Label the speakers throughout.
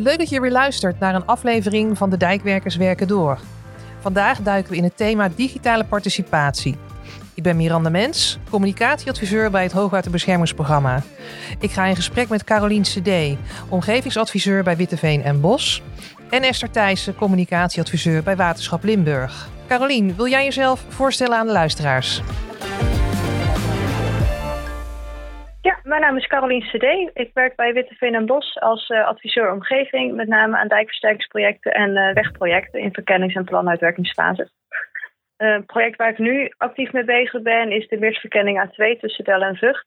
Speaker 1: Leuk dat je weer luistert naar een aflevering van De Dijkwerkers Werken Door. Vandaag duiken we in het thema digitale participatie. Ik ben Miranda Mens, communicatieadviseur bij het Hoogwaterbeschermingsprogramma. Ik ga in gesprek met Carolien CD, omgevingsadviseur bij Witteveen en Bos. En Esther Thijssen, communicatieadviseur bij Waterschap Limburg. Carolien, wil jij jezelf voorstellen aan de luisteraars?
Speaker 2: Ja, mijn naam is Carolien CD. Ik werk bij Witteveen en Bos als uh, adviseur omgeving, met name aan dijkversterkingsprojecten en uh, wegprojecten in verkennings- en planuitwerkingsfase. Uh, het project waar ik nu actief mee bezig ben is de Meersverkenning A2 tussen Del en Vught,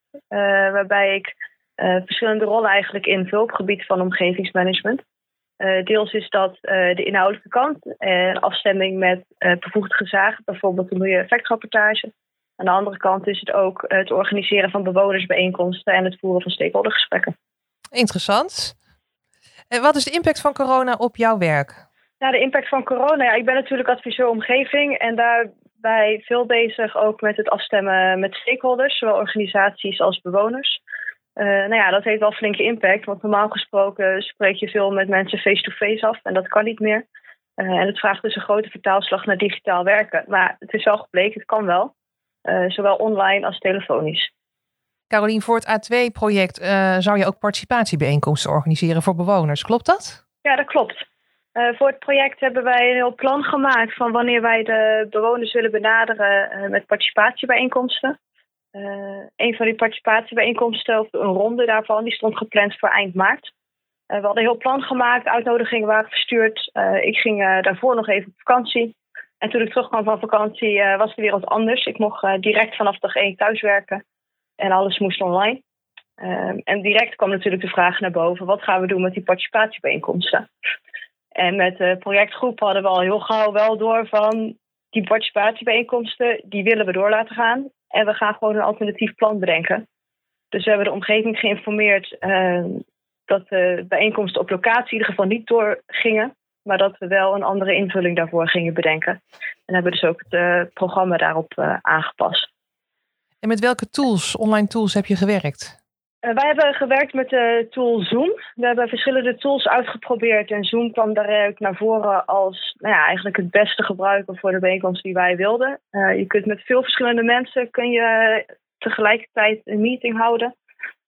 Speaker 2: waarbij ik verschillende rollen eigenlijk invul op gebied van omgevingsmanagement. deels is dat de inhoudelijke kant en afstemming met bevoegd gezag, bijvoorbeeld de milieu-effectrapportage. Aan de andere kant is het ook het organiseren van bewonersbijeenkomsten en het voeren van stakeholdergesprekken.
Speaker 1: Interessant. En wat is de impact van corona op jouw werk?
Speaker 2: Nou, de impact van corona. Ja, ik ben natuurlijk adviseur omgeving en daarbij veel bezig ook met het afstemmen met stakeholders, zowel organisaties als bewoners. Uh, nou ja, dat heeft wel flinke impact, want normaal gesproken spreek je veel met mensen face-to-face af en dat kan niet meer. Uh, en het vraagt dus een grote vertaalslag naar digitaal werken. Maar het is wel gebleken, het kan wel. Uh, zowel online als telefonisch.
Speaker 1: Carolien, voor het A2-project uh, zou je ook participatiebijeenkomsten organiseren voor bewoners. Klopt dat?
Speaker 2: Ja, dat klopt. Uh, voor het project hebben wij een heel plan gemaakt van wanneer wij de bewoners willen benaderen met participatiebijeenkomsten. een van die participatiebijeenkomsten, of een ronde daarvan, die stond gepland voor eind maart. we hadden een heel plan gemaakt, uitnodigingen waren verstuurd. ik ging daarvoor nog even op vakantie. En toen ik terugkwam van vakantie uh, was de wereld anders. Ik mocht uh, direct vanaf dag één thuiswerken. En alles moest online. Uh, en direct kwam natuurlijk de vraag naar boven. Wat gaan we doen met die participatiebijeenkomsten? En met de projectgroep hadden we al heel gauw wel door van... die participatiebijeenkomsten, die willen we door laten gaan. En we gaan gewoon een alternatief plan bedenken. Dus we hebben de omgeving geïnformeerd... Ehm, dat de bijeenkomsten op locatie in ieder geval niet doorgingen maar dat we wel een andere invulling daarvoor gingen bedenken. En hebben dus ook het uh, programma daarop uh, aangepast.
Speaker 1: En met welke tools, online tools, heb je gewerkt?
Speaker 2: Uh, wij hebben gewerkt met de tool Zoom. We hebben verschillende tools uitgeprobeerd en Zoom kwam daaruit naar voren als nou ja, eigenlijk het beste gebruiken voor de bijeenkomst die wij wilden. je kunt met veel verschillende mensen kun je tegelijkertijd een meeting houden.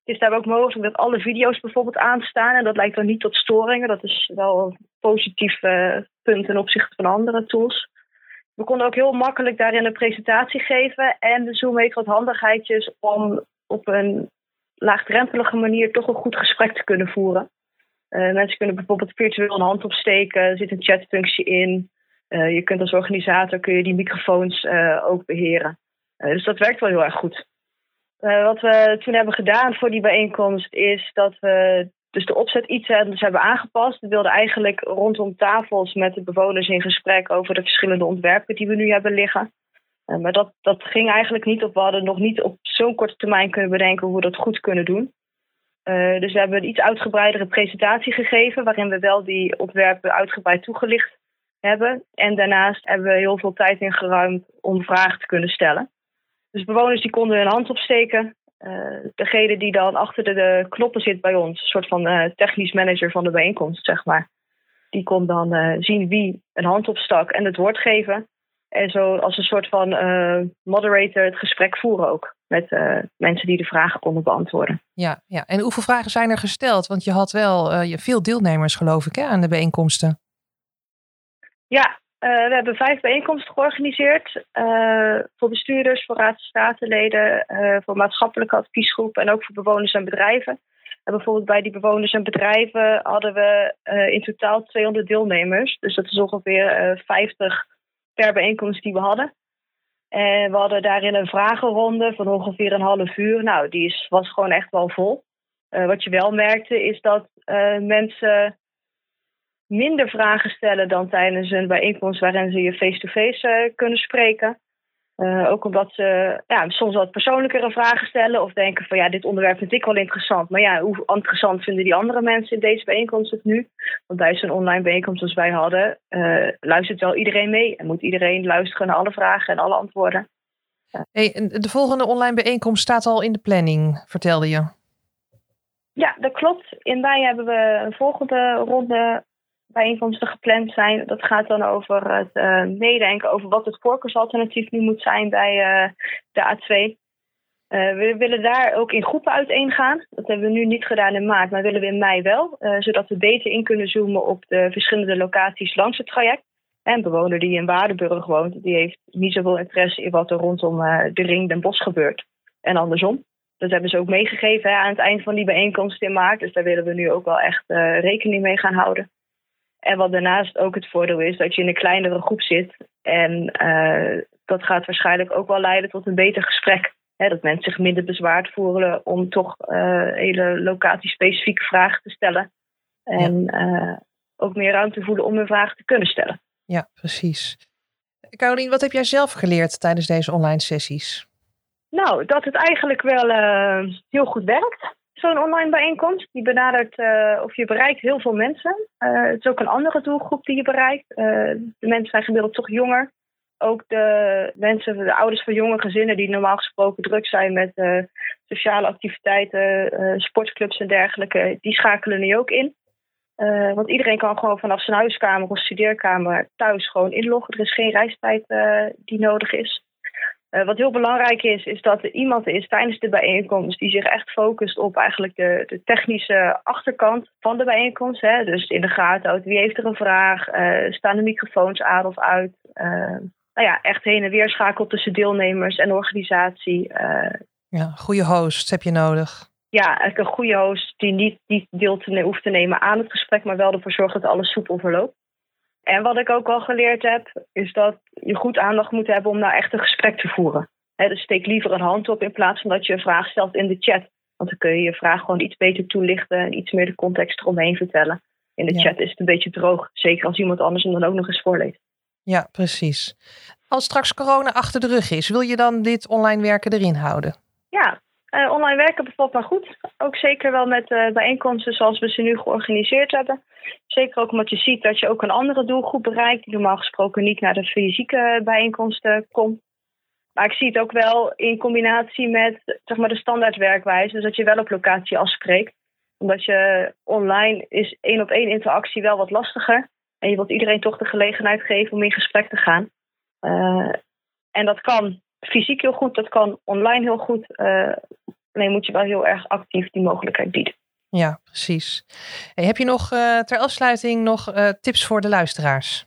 Speaker 2: Het is daar ook mogelijk dat alle video's bijvoorbeeld aanstaan. En dat leidt dan niet tot storingen. Dat is wel een positief uh, punt ten opzichte van andere tools. We konden ook heel makkelijk daarin een presentatie geven. En de Zoom heeft wat handigheidjes om op een laagdrempelige manier toch een goed gesprek te kunnen voeren. Uh, mensen kunnen bijvoorbeeld virtueel een hand opsteken. Er zit een chatfunctie in. Uh, je kunt als organisator kun je die microfoons ook beheren. dus dat werkt wel heel erg goed. Uh, wat we toen hebben gedaan voor die bijeenkomst is dat we dus de opzet iets anders hebben aangepast. We wilden eigenlijk rondom tafels met de bewoners in gesprek over de verschillende ontwerpen die we nu hebben liggen. Uh, maar dat, dat ging eigenlijk niet op. We hadden nog niet op zo'n korte termijn kunnen bedenken hoe we dat goed kunnen doen. Dus we hebben een iets uitgebreidere presentatie gegeven, waarin we wel die ontwerpen uitgebreid toegelicht hebben. En daarnaast hebben we heel veel tijd ingeruimd om vragen te kunnen stellen. Dus bewoners die konden hun hand opsteken. Uh, degene die dan achter de, de, knoppen zit bij ons, een soort van uh, technisch manager van de bijeenkomst, zeg maar. Die kon dan uh, zien wie een hand opstak en het woord geven. En zo als een soort van moderator het gesprek voeren ook. Met mensen die de vragen konden beantwoorden.
Speaker 1: Ja, ja, en hoeveel vragen zijn er gesteld? Want je had wel je veel deelnemers, geloof ik, hè, aan de bijeenkomsten.
Speaker 2: Ja, uh, we hebben vijf bijeenkomsten georganiseerd. Uh, voor bestuurders, voor statenleden, uh, voor maatschappelijke adviesgroepen en ook voor bewoners en bedrijven. En bijvoorbeeld bij die bewoners en bedrijven hadden we in totaal 200 deelnemers. Dus dat is ongeveer 50 per bijeenkomst die we hadden. En we hadden daarin een vragenronde van ongeveer een half uur. Nou, die is, was gewoon echt wel vol. wat je wel merkte is dat mensen minder vragen stellen dan tijdens een bijeenkomst waarin ze je face-to-face uh, kunnen spreken. Uh, ook omdat ze ja, soms wat persoonlijkere vragen stellen of denken van ja, dit onderwerp vind ik wel interessant. Maar ja, hoe interessant vinden die andere mensen in deze bijeenkomst het nu? Want bij zo'n online bijeenkomst als wij hadden, uh, luistert wel iedereen mee en moet iedereen luisteren naar alle vragen en alle antwoorden.
Speaker 1: Hey, de volgende online bijeenkomst staat al in de planning, vertelde je.
Speaker 2: Ja, dat klopt. In mei hebben we een volgende ronde bijeenkomsten gepland zijn. Dat gaat dan over het meedenken over wat het voorkeursalternatief nu moet zijn bij uh, de A2. Uh, we willen daar ook in groepen uiteen gaan. Dat hebben we nu niet gedaan in maart, maar willen we in mei wel. zodat we beter in kunnen zoomen op de verschillende locaties langs het traject. En bewoner die in Waardenburg woont, die heeft niet zoveel interesse in wat er rondom de ring Den Bosch gebeurt. En andersom. Dat hebben ze ook meegegeven aan het eind van die bijeenkomst in maart. Dus daar willen we nu ook wel echt rekening mee gaan houden. En wat daarnaast ook het voordeel is, dat je in een kleinere groep zit. En uh, dat gaat waarschijnlijk ook wel leiden tot een beter gesprek. Dat mensen zich minder bezwaard voelen om toch uh, hele locatiespecifieke vragen te stellen. En ja. uh, ook meer ruimte voelen om hun vragen te kunnen stellen.
Speaker 1: Ja, precies. Carolien, wat heb jij zelf geleerd tijdens deze online sessies?
Speaker 2: Nou, dat het eigenlijk wel heel goed werkt zo'n online bijeenkomst. Die benadert uh, of je bereikt heel veel mensen. Uh, het is ook een andere doelgroep die je bereikt. Uh, de mensen zijn gemiddeld toch jonger. Ook de mensen, de ouders van jonge gezinnen die normaal gesproken druk zijn met sociale activiteiten, sportclubs en dergelijke, die schakelen nu ook in. want iedereen kan gewoon vanaf zijn huiskamer of studeerkamer thuis gewoon inloggen. Er is geen reistijd die nodig is. Uh, wat heel belangrijk is, is dat er iemand is tijdens de bijeenkomst die zich echt focust op eigenlijk de, de technische achterkant van de bijeenkomst. Hè. Dus in de gaten houdt wie heeft er een vraag, uh, staan de microfoons aan of uit. Uh, nou ja, echt heen en weer schakelt tussen deelnemers en organisatie.
Speaker 1: ja, goede host heb je nodig.
Speaker 2: Ja, eigenlijk een goede host die niet, niet deel te, hoeft te nemen aan het gesprek, maar wel ervoor zorgt dat alles soepel verloopt. En wat ik ook al geleerd heb, is dat je goed aandacht moet hebben om nou echt een gesprek te voeren. He, dus steek liever een hand op in plaats van dat je een vraag stelt in de chat. Want dan kun je je vraag gewoon iets beter toelichten en iets meer de context eromheen vertellen. In de chat is het een beetje droog, zeker als iemand anders hem dan ook nog eens voorleest.
Speaker 1: Ja, precies. Als straks corona achter de rug is, wil je dan dit online werken erin houden?
Speaker 2: Ja, uh, online werken bevalt me goed. Ook zeker wel met uh, bijeenkomsten zoals we ze nu georganiseerd hebben. Zeker ook omdat je ziet dat je ook een andere doelgroep bereikt, die normaal gesproken niet naar de fysieke bijeenkomsten komt. Maar ik zie het ook wel in combinatie met zeg maar, de standaardwerkwijze, dus dat je wel op locatie afspreekt. Omdat je online is één op één interactie wel wat lastiger. En je wilt iedereen toch de gelegenheid geven om in gesprek te gaan. Uh, en dat kan fysiek heel goed, dat kan online heel goed. Uh, alleen moet je wel heel erg actief die mogelijkheid bieden.
Speaker 1: Ja, precies. Hey, heb je nog uh, ter afsluiting nog uh, tips voor de luisteraars?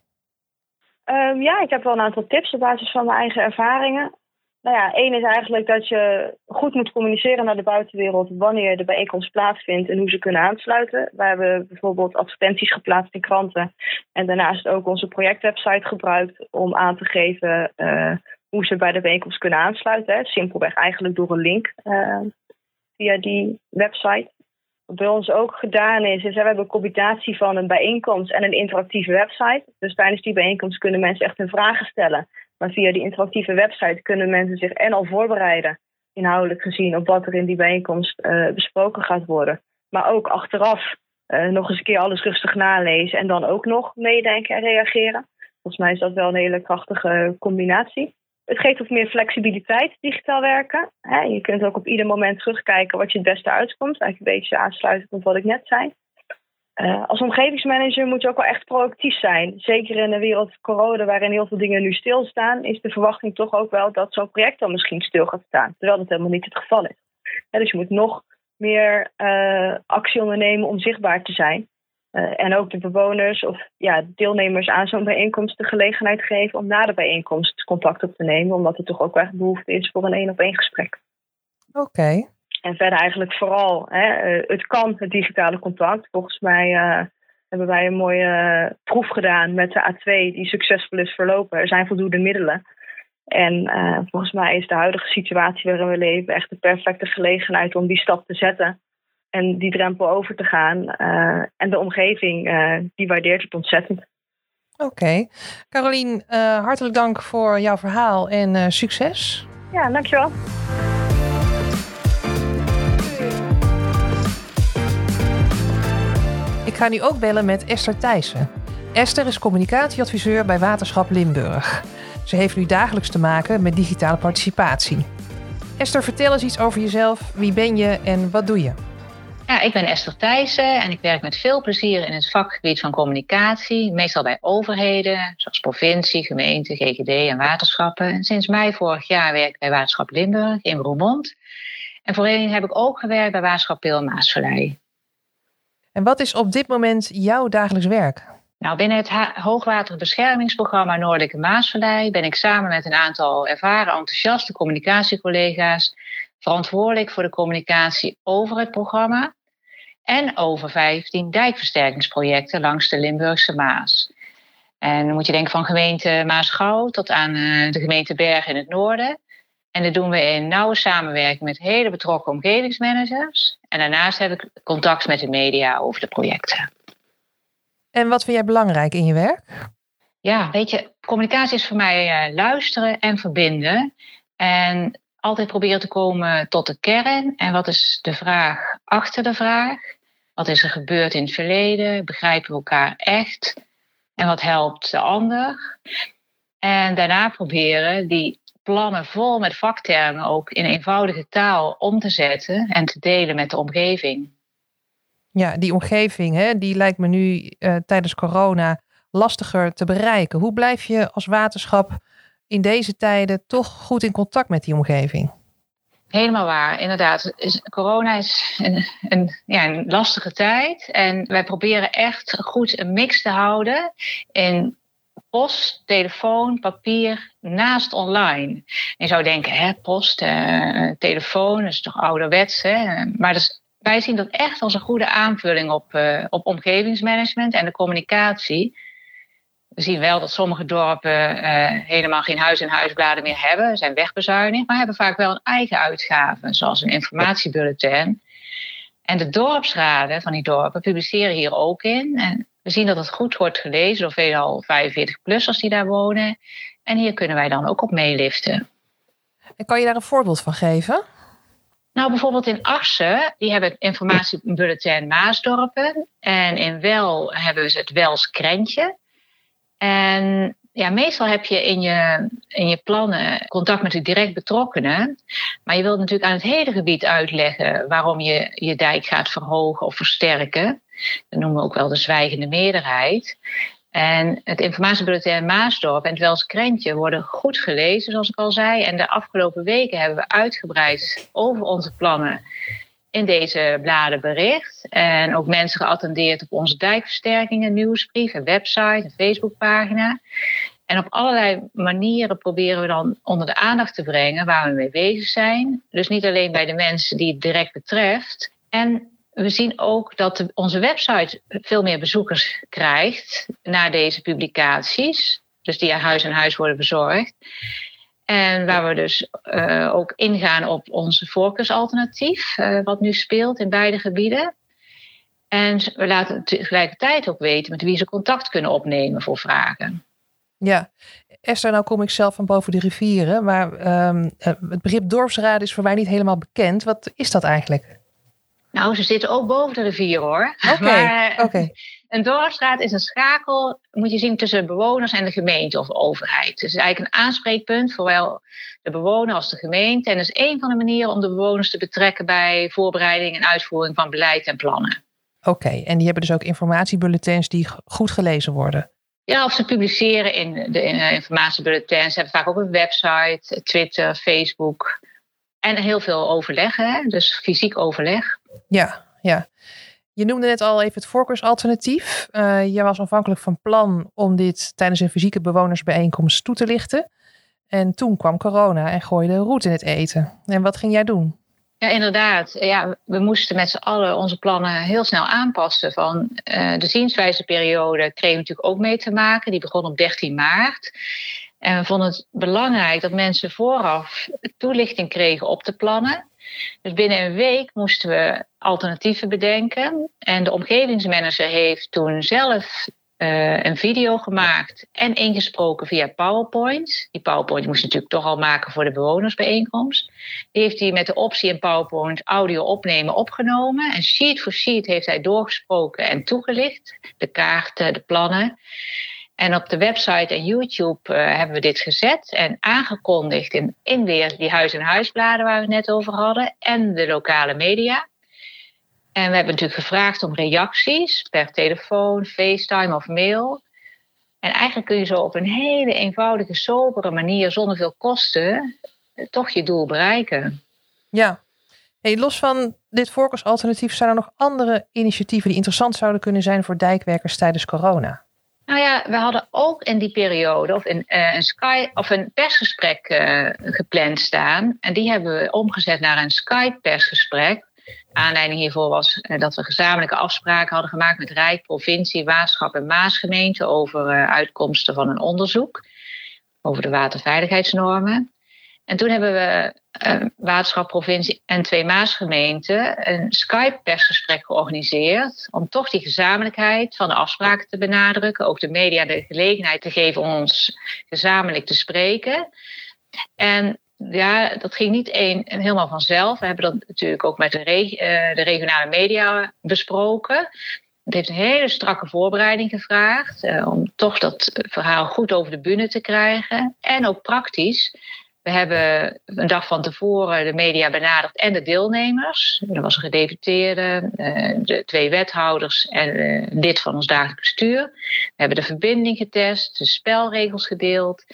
Speaker 2: Um, ja, ik heb wel een aantal tips op basis van mijn eigen ervaringen. Nou ja, één is eigenlijk dat je goed moet communiceren naar de buitenwereld wanneer de bijeenkomst plaatsvindt en hoe ze kunnen aansluiten. We hebben bijvoorbeeld advertenties geplaatst in kranten en daarnaast ook onze projectwebsite gebruikt om aan te geven uh, hoe ze bij de bijeenkomst kunnen aansluiten. Simpelweg eigenlijk door een link via die website. Wat bij ons ook gedaan is, is we hebben een combinatie van een bijeenkomst en een interactieve website. Dus tijdens die bijeenkomst kunnen mensen echt hun vragen stellen. Maar via die interactieve website kunnen mensen zich en al voorbereiden, inhoudelijk gezien, op wat er in die bijeenkomst uh, besproken gaat worden. Maar ook achteraf uh, nog eens een keer alles rustig nalezen en dan ook nog meedenken en reageren. Volgens mij is dat wel een hele krachtige combinatie. Het geeft ook meer flexibiliteit, digitaal werken. je kunt ook op ieder moment terugkijken wat je het beste uitkomt. Eigenlijk een beetje aansluitend op wat ik net zei. Uh, als omgevingsmanager moet je ook wel echt proactief zijn. Zeker in de wereld corona, waarin heel veel dingen nu stilstaan, is de verwachting toch ook wel dat zo'n project dan misschien stil gaat staan. Terwijl dat helemaal niet het geval is. dus je moet nog meer uh, actie ondernemen om zichtbaar te zijn. Uh, en ook de bewoners of ja, deelnemers aan zo'n bijeenkomst de gelegenheid geven om na de bijeenkomst contact op te nemen, omdat er toch ook echt behoefte is voor een één op één gesprek.
Speaker 1: Oké. Okay.
Speaker 2: En verder eigenlijk vooral, hè, uh, het kan, het digitale contact. Volgens mij uh, hebben wij een mooie proef gedaan met de A2 die succesvol is verlopen. Er zijn voldoende middelen. En volgens mij is de huidige situatie waarin we leven echt de perfecte gelegenheid om die stap te zetten en die drempel over te gaan. Uh, en de omgeving, uh, die waardeert het ontzettend.
Speaker 1: Oké. Okay. Carolien, uh, hartelijk dank voor jouw verhaal en succes.
Speaker 2: Ja, dankjewel.
Speaker 1: Ik ga nu ook bellen met Esther Thijssen. Esther is communicatieadviseur bij Waterschap Limburg. Ze heeft nu dagelijks te maken met digitale participatie. Esther, vertel eens iets over jezelf. Wie ben je en wat doe je?
Speaker 3: Ja, ik ben Esther Thijssen en ik werk met veel plezier in het vakgebied van communicatie, meestal bij overheden, zoals provincie, gemeente, GGD en waterschappen. En sinds mei vorig jaar werk ik bij Waterschap Limburg in Roermond. En voorheen heb ik ook gewerkt bij Waterschap Peel Maasvallei.
Speaker 1: En wat is op dit moment jouw dagelijks werk?
Speaker 3: Nou, binnen het hoogwaterbeschermingsprogramma Noordelijke Maasvallei ben ik samen met een aantal ervaren, enthousiaste communicatiecollega's verantwoordelijk voor de communicatie over het programma en over 15 dijkversterkingsprojecten langs de Limburgse Maas. En dan moet je denken van gemeente Maasgouw tot aan eh, de gemeente Bergen in het noorden. En dat doen we in nauwe samenwerking met hele betrokken omgevingsmanagers. En daarnaast heb ik contact met de media over de projecten.
Speaker 1: En wat vind jij belangrijk in je werk?
Speaker 3: Ja, weet je, communicatie is voor mij uh, luisteren en verbinden. En altijd proberen te komen tot de kern. En wat is de vraag achter de vraag? Wat is er gebeurd in het verleden? Begrijpen we elkaar echt? En wat helpt de ander? En daarna proberen die plannen vol met vaktermen ook in eenvoudige taal om te zetten en te delen met de omgeving.
Speaker 1: Ja, die omgeving, hè, die lijkt me nu uh, tijdens corona lastiger te bereiken. Hoe blijf je als waterschap in deze tijden toch goed in contact met die omgeving?
Speaker 3: Helemaal waar, inderdaad. Corona is een, ja, een lastige tijd. En wij proberen echt goed een mix te houden in post, telefoon, papier naast online. je zou denken, hè, post, uh, telefoon, dat is toch ouderwets. Hè? Maar wij zien dat echt als een goede aanvulling op, uh, op omgevingsmanagement en de communicatie. We zien wel dat sommige dorpen uh, helemaal geen huis- en huisbladen meer hebben, zijn wegbezuinigd, maar hebben vaak wel een eigen uitgave, zoals een informatiebulletin. En de dorpsraden van die dorpen publiceren hier ook in. En we zien dat het goed wordt gelezen door veelal 45-plussers die daar wonen. En hier kunnen wij dan ook op meeliften.
Speaker 1: En kan je daar een voorbeeld van geven?
Speaker 3: Nou, bijvoorbeeld in Arsen, die hebben het informatiebulletin Maasdorpen. En in Wel hebben ze het Wels Krentje. En ja, meestal heb je in, je in je plannen contact met de direct betrokkenen. Maar je wilt natuurlijk aan het hele gebied uitleggen waarom je je dijk gaat verhogen of versterken. Dat noemen we ook wel de zwijgende meerderheid. En het informatiebulletin Maasdorp en het Wels Krentje worden goed gelezen, zoals ik al zei. En de afgelopen weken hebben we uitgebreid over onze plannen in deze bladen bericht. En ook mensen geattendeerd op onze dijkversterkingen, nieuwsbrief, een website, een Facebookpagina. En op allerlei manieren proberen we dan onder de aandacht te brengen waar we mee bezig zijn. Dus niet alleen bij de mensen die het direct betreft. En we zien ook dat onze website veel meer bezoekers krijgt naar deze publicaties. Dus die aan huis en huis worden bezorgd. En waar we dus uh, ook ingaan op onze voorkeursalternatief, uh, wat nu speelt in beide gebieden. En we laten tegelijkertijd ook weten met wie ze contact kunnen opnemen voor vragen.
Speaker 1: Ja, Esther, nou kom ik zelf van boven de rivieren, maar um, het begrip dorpsraad is voor mij niet helemaal bekend. Wat is dat eigenlijk?
Speaker 3: Nou, ze zitten ook boven de rivier hoor.
Speaker 1: Oké, oké.
Speaker 3: Een dorpsraad is een schakel, moet je zien, tussen bewoners en de gemeente of de overheid. Het is eigenlijk een aanspreekpunt voor zowel de bewoner als de gemeente. En dat is een van de manieren om de bewoners te betrekken bij voorbereiding en uitvoering van beleid en plannen.
Speaker 1: Oké, en die hebben dus ook informatiebulletins die goed gelezen worden?
Speaker 3: Ja, of ze publiceren in de informatiebulletins. Ze hebben vaak ook een website, Twitter, Facebook. En heel veel overleg, hè? dus fysiek overleg.
Speaker 1: Ja, ja. Je noemde net al even het voorkeursalternatief. Uh, je was aanvankelijk van plan om dit tijdens een fysieke bewonersbijeenkomst toe te lichten. En toen kwam corona en gooide roet in het eten. En wat ging jij doen?
Speaker 3: Ja, inderdaad. Ja, we moesten met z'n allen onze plannen heel snel aanpassen. Van uh, de zienswijzeperiode kregen we natuurlijk ook mee te maken. Die begon op 13 maart. En we vonden het belangrijk dat mensen vooraf toelichting kregen op de plannen. Dus binnen een week moesten we alternatieven bedenken. En de omgevingsmanager heeft toen zelf uh, een video gemaakt en ingesproken via PowerPoint. Die PowerPoint moest natuurlijk toch al maken voor de bewonersbijeenkomst. Die heeft hij met de optie in PowerPoint audio opnemen opgenomen. En sheet voor sheet heeft hij doorgesproken en toegelicht. De kaarten, de plannen. En op de website en YouTube uh, hebben we dit gezet en aangekondigd in, in weer die huis- en huisbladen waar we het net over hadden en de lokale media. En we hebben natuurlijk gevraagd om reacties per telefoon, FaceTime of mail. En eigenlijk kun je zo op een hele eenvoudige, sobere manier, zonder veel kosten, toch je doel bereiken.
Speaker 1: Ja. Los van dit voorkeursalternatief, zijn er nog andere initiatieven die interessant zouden kunnen zijn voor dijkwerkers tijdens corona?
Speaker 3: Nou ja, we hadden ook in die periode of in, uh, een, of een persgesprek uh, gepland staan. En die hebben we omgezet naar een Skype-persgesprek. Aanleiding hiervoor was uh, dat we gezamenlijke afspraken hadden gemaakt met Rijk, provincie, Waterschap en Maasgemeente over uitkomsten van een onderzoek over de waterveiligheidsnormen. En toen hebben we uh, Waterschap, Provincie en twee Maasgemeenten een Skype-persgesprek georganiseerd. Om toch die gezamenlijkheid van de afspraken te benadrukken. Ook de media de gelegenheid te geven om ons gezamenlijk te spreken. En ja, dat ging niet een, helemaal vanzelf. We hebben dat natuurlijk ook met de, uh, de regionale media besproken. Het heeft een hele strakke voorbereiding gevraagd. Uh, om toch dat verhaal goed over de bühne te krijgen. En ook praktisch. We hebben een dag van tevoren de media benaderd en de deelnemers. Er was een gedeputeerde, eh, de twee wethouders en een eh, lid van ons dagelijks bestuur. We hebben de verbinding getest, de spelregels gedeeld.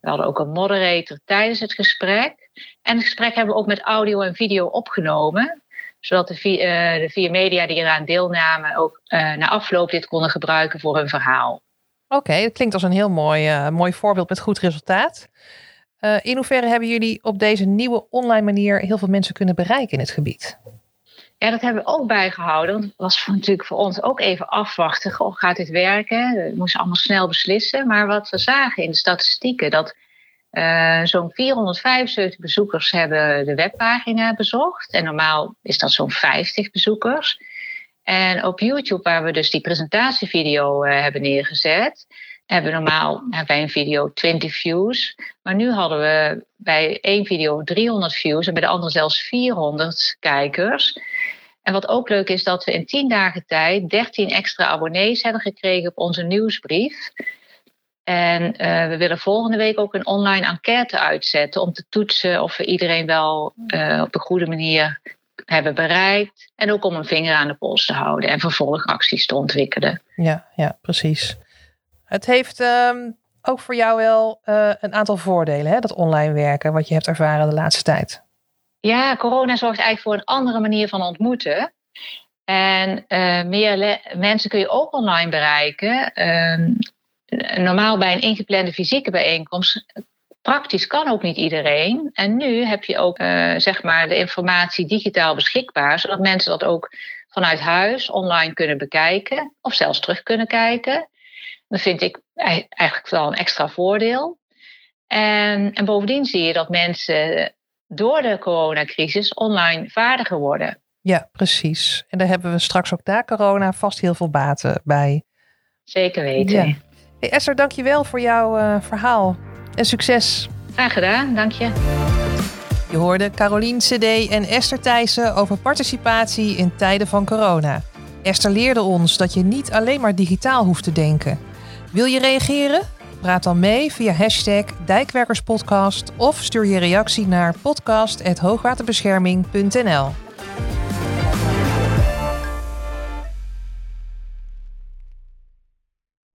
Speaker 3: We hadden ook een moderator tijdens het gesprek. En het gesprek hebben we ook met audio en video opgenomen. Zodat de vier, uh, de vier media die eraan deelnamen ook na afloop dit konden gebruiken voor hun verhaal.
Speaker 1: Oké, dat klinkt als een heel mooi, mooi voorbeeld met goed resultaat. Uh, in hoeverre hebben jullie op deze nieuwe online manier heel veel mensen kunnen bereiken in het gebied?
Speaker 3: Ja, dat hebben we ook bijgehouden. Want het was natuurlijk voor ons ook even afwachten. Goh, gaat dit werken? We moesten allemaal snel beslissen. Maar wat we zagen in de statistieken, dat uh, zo'n 475 bezoekers hebben de webpagina bezocht. En normaal is dat zo'n 50 bezoekers. En op YouTube, waar we dus die presentatievideo uh, hebben neergezet, hebben normaal bij een video 20 views. Maar nu hadden we bij één video 300 views en bij de andere zelfs 400 kijkers. En wat ook leuk is, dat we in 10 dagen tijd 13 extra abonnees hebben gekregen op onze nieuwsbrief. En uh, we willen volgende week ook een online enquête uitzetten om te toetsen of we iedereen wel uh, op een goede manier hebben bereikt. En ook om een vinger aan de pols te houden en vervolgacties te ontwikkelen.
Speaker 1: Ja, ja precies. Het heeft um, ook voor jou wel uh, een aantal voordelen, hè, dat online werken, wat je hebt ervaren de laatste tijd.
Speaker 3: Ja, corona zorgt eigenlijk voor een andere manier van ontmoeten. En uh, meer mensen kun je ook online bereiken. Uh, normaal bij een ingeplande fysieke bijeenkomst. Praktisch kan ook niet iedereen. En nu heb je ook uh, zeg maar de informatie digitaal beschikbaar, zodat mensen dat ook vanuit huis online kunnen bekijken of zelfs terug kunnen kijken. Dat vind ik eigenlijk wel een extra voordeel. En, en bovendien zie je dat mensen door de coronacrisis online vaardiger worden.
Speaker 1: Ja, precies. En daar hebben we straks ook na corona vast heel veel baten bij.
Speaker 3: Zeker weten. Ja.
Speaker 1: Hey Esther, dank je wel voor jouw uh, verhaal. En succes.
Speaker 3: Graag gedaan, dank je.
Speaker 1: Je hoorde Carolien CD en Esther Thijssen over participatie in tijden van corona. Esther leerde ons dat je niet alleen maar digitaal hoeft te denken. Wil je reageren? Praat dan mee via hashtag Dijkwerkerspodcast of stuur je reactie naar podcast.hoogwaterbescherming.nl.